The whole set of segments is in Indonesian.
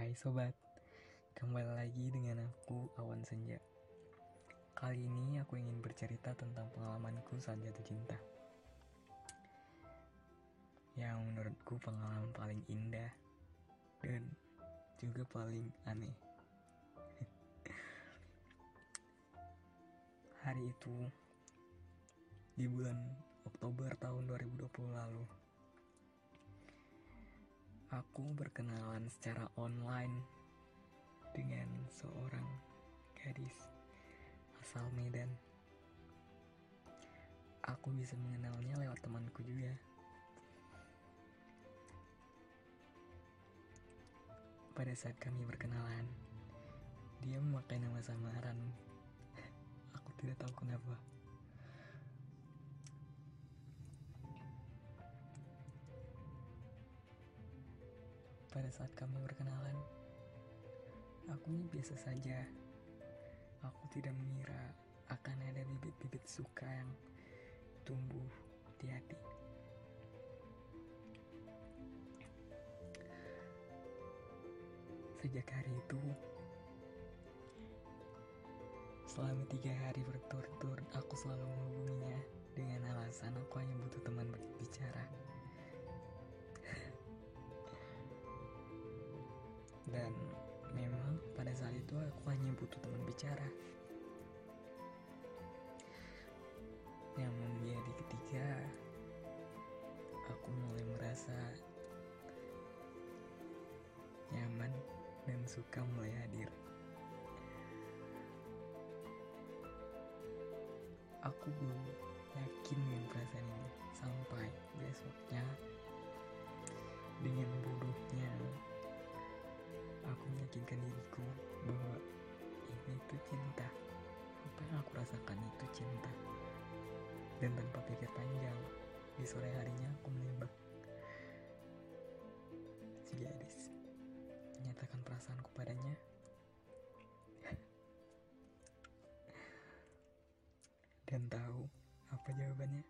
Hai sobat, kembali lagi dengan aku Awan Senja. Kali ini aku ingin bercerita tentang pengalamanku saat jatuh cinta. Yang menurutku pengalaman paling indah dan juga paling aneh. Hari itu di bulan Oktober tahun 2020 lalu aku berkenalan secara online dengan seorang gadis asal Medan. Aku bisa mengenalnya lewat temanku juga. Pada saat kami berkenalan, dia memakai nama samaran. Aku tidak tahu kenapa. Pada saat kami berkenalan, aku biasa saja. Aku tidak mengira akan ada bibit-bibit suka yang tumbuh di hati. Sejak hari itu, selama tiga hari berturut-turut aku selalu menghubunginya dengan alasan aku hanya butuh teman berbicara. Dan memang pada saat itu aku hanya butuh teman bicara. Namun menjadi ketiga aku mulai merasa nyaman dan suka mulai hadir. Aku belum yakin dengan perasaan ini sampai besoknya dengan aku meyakinkan diriku bahwa ini itu cinta. Apa yang aku rasakan itu cinta. Dan tanpa pikir panjang di sore harinya aku menembak. Si gadis menyatakan perasaanku padanya. Dan tahu apa jawabannya?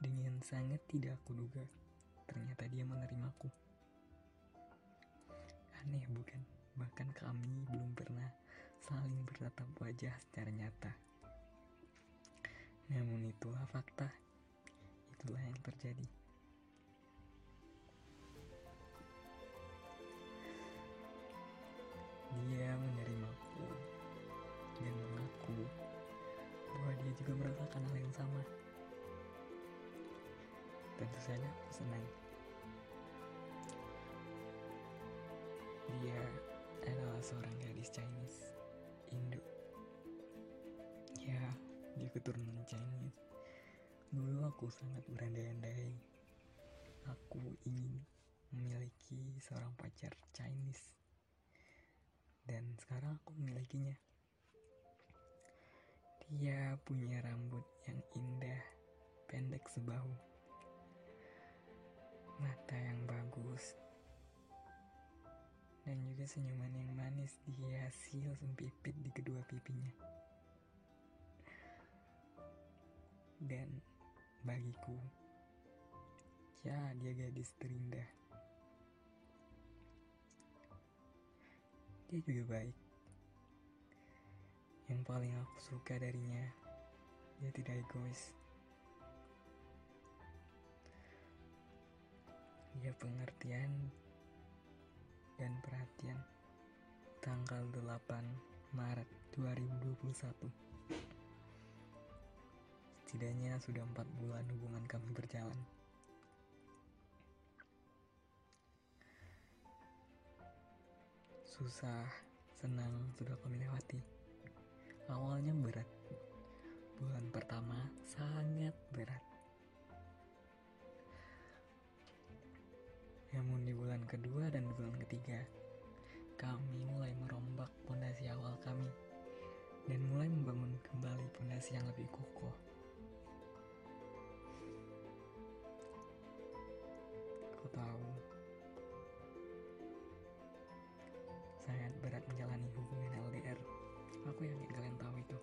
Dengan sangat tidak aku duga. Ternyata dia menerimaku Aneh bukan? Bahkan kami belum pernah saling bertatap wajah secara nyata. Namun itulah fakta. Itulah yang terjadi. Dia menerimaku dan mengaku bahwa dia juga merasakan hal yang sama. Tentu saja senang. Keturunan Chinese. Dulu aku sangat berandai-andai. Aku ingin memiliki seorang pacar Chinese. Dan sekarang aku memilikinya. Dia punya rambut yang indah, pendek sebahu. Mata yang bagus, dan juga senyuman yang manis dihiasi sempipit di kedua pipinya. Dan bagiku, ya dia gadis terindah. Dia juga baik. Yang paling aku suka darinya, dia tidak egois. Dia pengertian dan perhatian tanggal 8 Maret 2021 setidaknya sudah empat bulan hubungan kami berjalan. Susah senang sudah kami lewati. Awalnya berat. Bulan pertama sangat berat. Namun di bulan kedua dan bulan ketiga, kami mulai merombak pondasi awal kami dan mulai membangun kembali pondasi yang lebih kokoh. Sangat berat menjalani hubungan LDR. Aku yakin kalian tahu itu.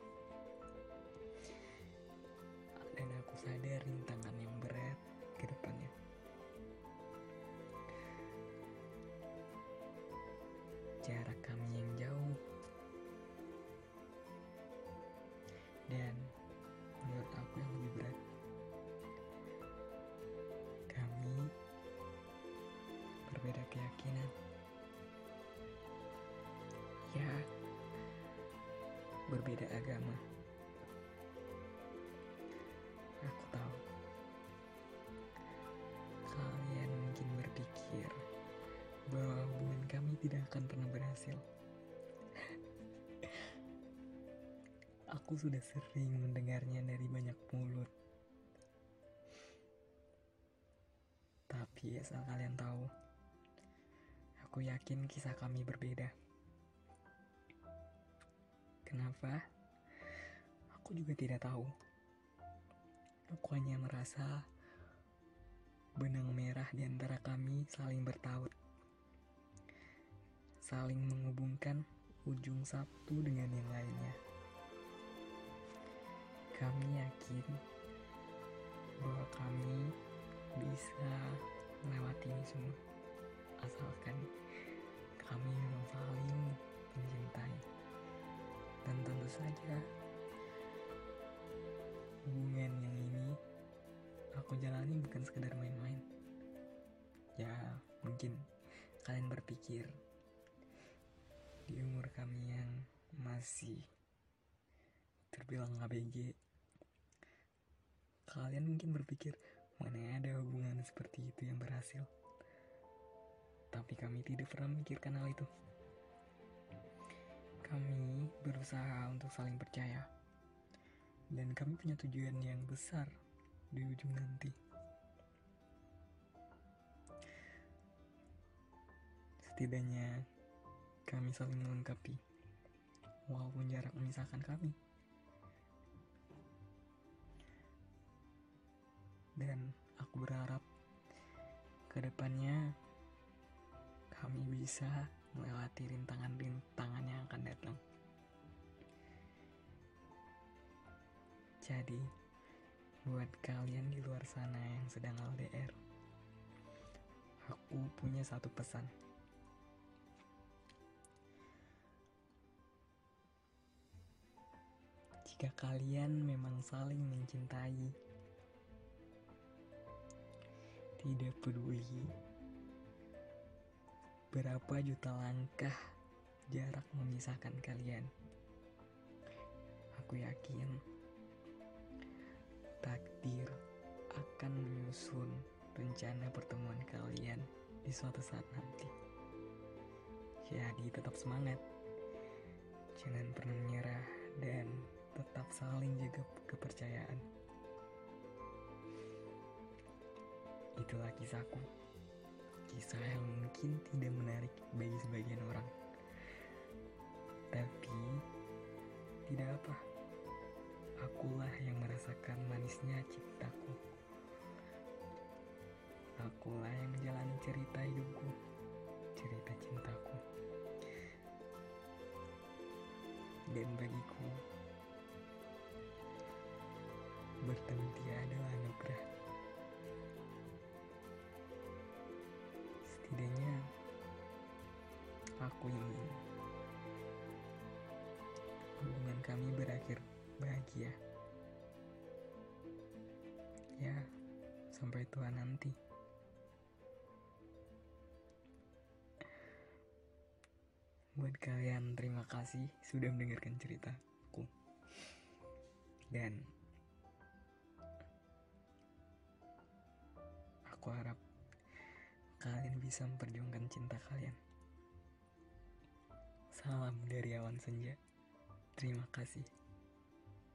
Dan aku sadar rintangan yang berat ke depannya. jarak kami yang jauh. Dan menurut aku yang lebih berat, kami berbeda keyakinan. Berbeda agama. Aku tahu kalian mungkin berpikir bahwa hubungan kami tidak akan pernah berhasil. Aku sudah sering mendengarnya dari banyak mulut. Tapi asal kalian tahu, aku yakin kisah kami berbeda. Kenapa? Aku juga tidak tahu. Aku hanya merasa benang merah di antara kami saling bertaut. Saling menghubungkan ujung satu dengan yang lainnya. Kami yakin bahwa kami bisa melewati ini semua. Asalkan kami memang saling mencintai. Dan tentu saja. Hubungan yang ini aku jalani bukan sekedar main-main. Ya, mungkin kalian berpikir di umur kami yang masih terbilang ABG kalian mungkin berpikir mana ada hubungan seperti itu yang berhasil? Tapi kami tidak pernah memikirkan hal itu kami berusaha untuk saling percaya. Dan kami punya tujuan yang besar di ujung nanti. Setidaknya kami saling melengkapi walaupun jarak memisahkan kami. Dan aku berharap ke depannya kami bisa melewati rintangan-rintangan yang akan datang. Jadi, buat kalian di luar sana yang sedang LDR, aku punya satu pesan. Jika kalian memang saling mencintai, tidak peduli berapa juta langkah jarak memisahkan kalian. Aku yakin menyusun rencana pertemuan kalian di suatu saat nanti. Jadi tetap semangat. Jangan pernah menyerah dan tetap saling jaga kepercayaan. Itulah kisahku. Kisah yang mungkin tidak menarik bagi sebagian orang. Tapi tidak apa. Akulah yang merasakan manisnya cintaku. Akulah yang menjalani cerita hidupku, cerita cintaku. Dan bagiku, bertemu dia adalah anugerah. Setidaknya, aku ingin hubungan kami berakhir bahagia. Ya, sampai tua nanti. Buat kalian, terima kasih sudah mendengarkan ceritaku. Dan aku harap kalian bisa memperjuangkan cinta kalian. Salam dari awan senja. Terima kasih.